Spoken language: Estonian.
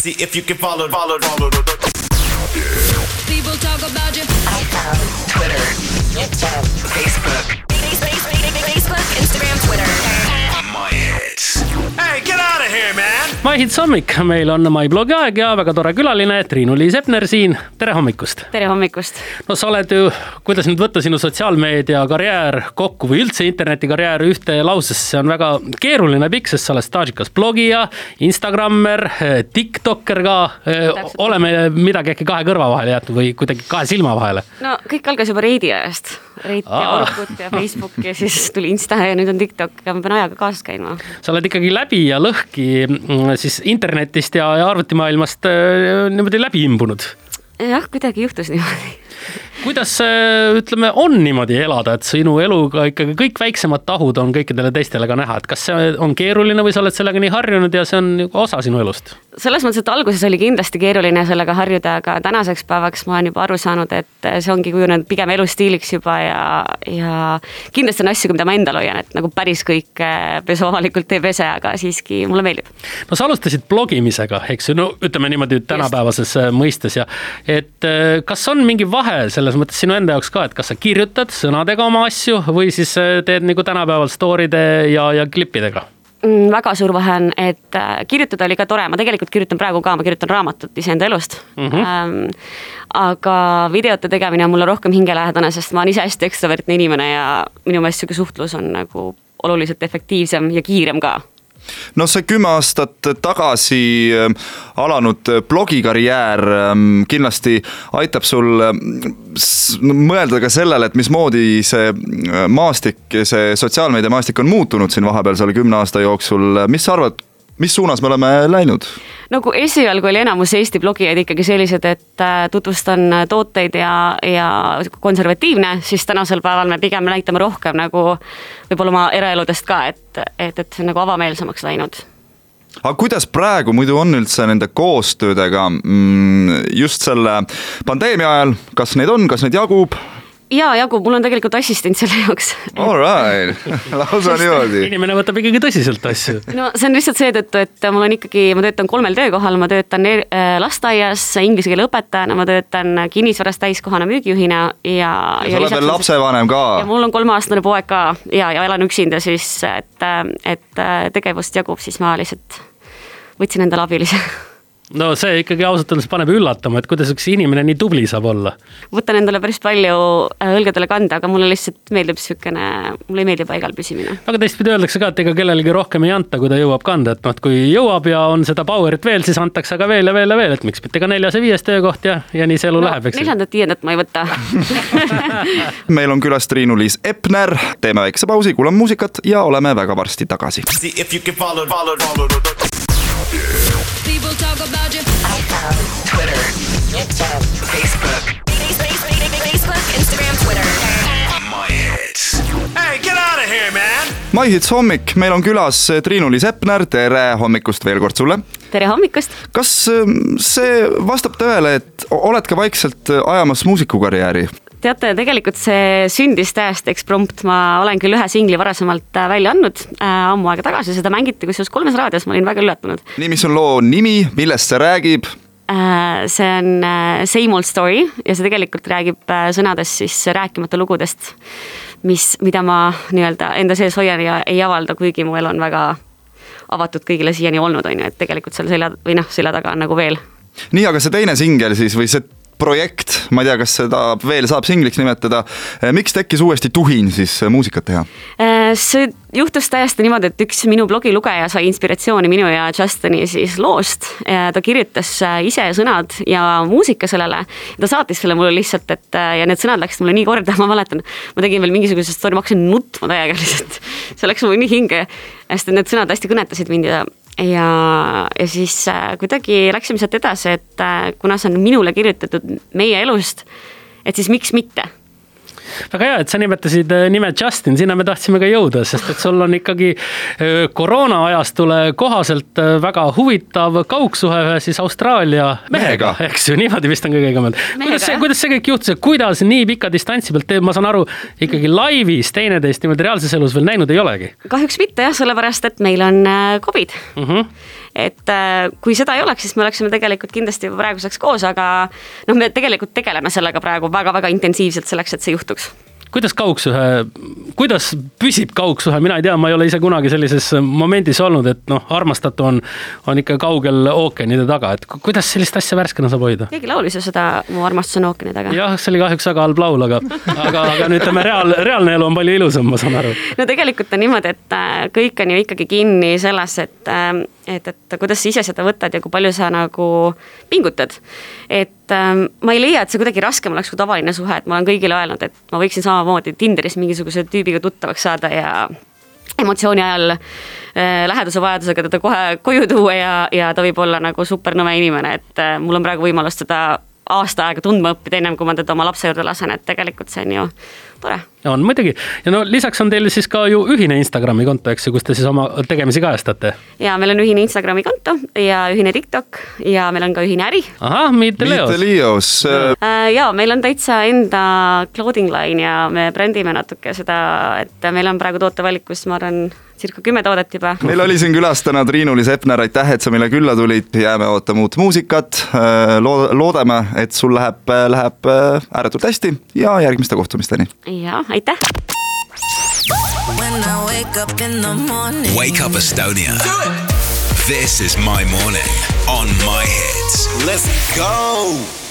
See if you can follow, follow, follow. People talk about you. iPhone, Twitter, YouTube, Facebook. Facebook, Instagram, Twitter. MyHits hommik, meil on MyBlogi aeg ja väga tore külaline Triinu-Liis Epner siin, tere hommikust. tere hommikust! no sa oled ju, kuidas nüüd võtta sinu sotsiaalmeedia karjäär kokku või üldse internetikarjäär ühte lausesse, see on väga keeruline pikk, sest sa oled staažikas blogija, Instagrammer, tiktokker ka. Oleme midagi äkki kahe kõrva vahele jätnud või kuidagi kahe silma vahele? no kõik algas juba Reidi ajast. Reit ja. Orkut ja Facebook ja siis tuli Insta ja nüüd on TikTok ja ma pean ajaga kaasas käima. sa oled ikkagi läbi ja lõhki mm, siis internetist ja, ja arvutimaailmast äh, niimoodi läbi imbunud jah, kuidagi juhtus niimoodi. kuidas ütleme, on niimoodi elada, et sinu eluga ikkagi kõik väiksemad tahud on kõikidele teistele ka näha, et kas see on keeruline või sa oled sellega nii harjunud ja see on osa sinu elust? selles mõttes, et alguses oli kindlasti keeruline sellega harjuda, aga tänaseks päevaks ma olen juba aru saanud, et see ongi kujunenud pigem elustiiliks juba ja, ja kindlasti on asju, mida ma endal hoian, et nagu päris kõik eh, pesu avalikult ei pese, aga siiski mulle meeldib. no sa alustasid blogimisega, eks ju, no ütleme niimoodi tänapäevases äh, mõistes ja et äh, kas on mingi vahe selles mõttes sinu enda jaoks ka, et kas sa kirjutad sõnadega oma asju või siis äh, teed nagu tänapäeval story'de ja, ja klippidega? mm, väga suur vahe on, et äh, kirjutada oli ka tore, ma tegelikult kirjutan praegu ka, ma kirjutan raamatut iseenda elust mm. -hmm. Ähm, aga videote tegemine on mulle rohkem hingelähedane, sest ma olen ise hästi ekstravertne inimene ja minu meelest sihuke suhtlus on nagu oluliselt efektiivsem ja kiirem ka no see kümme aastat tagasi ähm, alanud blogikarjäär ähm, kindlasti aitab sul ähm, mõelda ka sellele, et mismoodi see äh, maastik, see sotsiaalmeedia maastik on muutunud siin vahepeal selle kümne aasta jooksul, mis sa arvad, mis suunas me oleme läinud? nagu esialgu oli enamus Eesti blogijaid ikkagi sellised, et äh, tutvustan tooteid ja, ja konservatiivne, siis tänasel päeval me pigem näitame rohkem nagu võib-olla oma eraeludest ka, et, et, et see on nagu avameelsemaks läinud aga kuidas praegu muidu on üldse nende koostöödega mm, just selle pandeemia ajal, kas neid on, kas neid jagub? Ja jagub, mul on tegelikult assistent selle jaoks. All right, lausa niimoodi. inimene võtab ikkagi tõsiselt asju. no see on lihtsalt seetõttu, et mul on ikkagi, ma töötan kolmel töökohal, ma töötan er- äh, lasteaias inglise keele õpetajana, ma töötan kinnisvaras täiskohana müügijuhina ja. ja sa oled veel lapsevanem ka. ja mul on kolmeaastane poeg ka ja, ja elan üksinda siis, et, et tegevust jagub, siis ma lihtsalt võtsin endale abilise no see ikkagi ausalt öeldes paneb üllatama, et kuidas üks inimene nii tubli saab olla. võtan endale päris palju äh, õlgadele kanda, aga mulle lihtsalt meeldib niisugune, mulle ei meeldi paigal püsimine. aga teistpidi öeldakse ka, et ega kellelegi rohkem ei anta, kui ta jõuab kanda, et noh, et kui jõuab ja on seda power'it veel, siis antakse ka veel ja veel ja veel, et miks mitte ka neljas ja viies töökoht ja, ja nii see elu no, läheb, eks ju. neljandat-viiendat ma ei võta meil on külas Triinu-Liis Epner, teeme väikese pausi, kuulame muusikat ja oleme väga varsti tagasi. See if you can follow, follow, follow. People talk about you. iPhone, Twitter, YouTube, Facebook. Facebook, Instagram, Twitter. My hits. Hey, get out of here, man. MyHits hommik, meil on külas Triinu-Liis Epner, tere hommikust veel kord sulle. tere hommikust! kas ähm, see vastab tõele, et oled ka vaikselt ajamas muusikukarjääri? Teate, tegelikult see sündis täiesti eksprompt, ma olen küll ühe singli varasemalt äh, välja andnud äh, ammu aega tagasi, seda mängiti kusjuures kolmes raadios, ma olin väga üllatunud nii, mis on loo nimi, millest see räägib? äh,. see on äh, Same Old Story ja see tegelikult räägib äh, sõnades siis rääkimata lugudest, mis, mida ma nii-öelda enda sees hoian ja ei avalda, kuigi mu elu on väga avatud kõigile siiani olnud, on ju, et tegelikult seal selja või noh, selja taga on nagu veel nii, aga see teine singel siis või see projekt, ma ei tea, kas seda veel saab singliks nimetada, miks tekkis uuesti tuhin siis muusikat teha? Äh, see juhtus täiesti niimoodi, et üks minu blogi lugeja sai inspiratsiooni minu ja Justini siis loost. ta kirjutas äh, ise sõnad ja muusika sellele. ta saatis selle mulle lihtsalt, et äh, ja need sõnad läksid mulle nii korda, ma mäletan. ma tegin veel mingisuguse story, ma hakkasin nutma täiega lihtsalt. see läks mulle nii hinge, sest need sõnad hästi kõnetasid mind ja ja, ja siis äh, kuidagi läksime sealt edasi, et äh, kuna see on minule kirjutatud meie elust, et siis miks mitte väga hea, et sa nimetasid äh, nime Justin, sinna me tahtsime ka jõuda, sest et sul on ikkagi äh, koroona ajastule kohaselt äh, väga huvitav kaugsuhe ühe siis Austraalia mehega, Mehega. eks ju, niimoodi vist on kõige õigem öelda. kuidas see, kuidas see kõik juhtus ja kuidas nii pika distantsi pealt teeb, ma saan aru, ikkagi laivis teineteist niimoodi reaalses elus veel näinud ei olegi kahjuks mitte jah, sellepärast et meil on Covid mm. -hmm. Et äh, kui seda ei oleks, siis me oleksime tegelikult kindlasti juba praeguseks koos, aga noh, me tegelikult tegeleme sellega praegu väga-väga intensiivselt selleks, et see juhtuks kuidas kaugsuhe, kuidas püsib kaugsuhe, mina ei tea, ma ei ole ise kunagi sellises momendis olnud, et noh, armastatu on, on ikka kaugel ookeanide taga, et kuidas sellist asja värskena saab hoida? keegi laulis ju seda Mu armastus on ookeani taga. jah, see oli kahjuks väga halb laul, aga, aga, aga no ütleme, reaal, reaalne elu on palju ilusam, ma saan aru. no tegelikult on niimoodi, et äh, kõik on ju ikkagi kinni selles, et, äh, et, et kuidas sa ise seda võtad ja kui palju sa nagu pingutad. et ähm, ma ei leia, et see kuidagi raskem oleks kui tavaline suhe, et ma olen kõigile öelnud, et ma võiksin samamoodi Tinderis mingisuguse tüübiga tuttavaks saada ja emotsiooni ajal äh, läheduse vajadusega teda kohe koju tuua ja, ja ta võib olla nagu super nõme inimene, et äh, mul on praegu võimalus teda aasta aega tundma õppida, ennem kui ma teda oma lapse juurde lasen, et tegelikult see on ju tore. on muidugi ja no lisaks on teil siis ka ju ühine Instagrami konto, eks ju, kus te siis oma tegemisi kajastate. ja meil on ühine Instagrami konto ja ühine TikTok ja meil on ka ühine äri. ahah, Meet the Leos. Meet the Leos. Äh, ja meil on täitsa enda clothing line ja me brändime natuke seda, et meil on praegu tootevalikus, ma arvan circa kümme toodet juba. meil oli siin külas täna Triinu-Liis Epner, aitäh, et sa meile külla tulid, jääme ootama uut muusikat. Lood-, loodame, et sul läheb, läheb ääretult hästi ja järgmiste kohtumisteni. ja aitäh. When I wake up in the morning. Wake up Estonia. This is my morning on my hits. Let's go.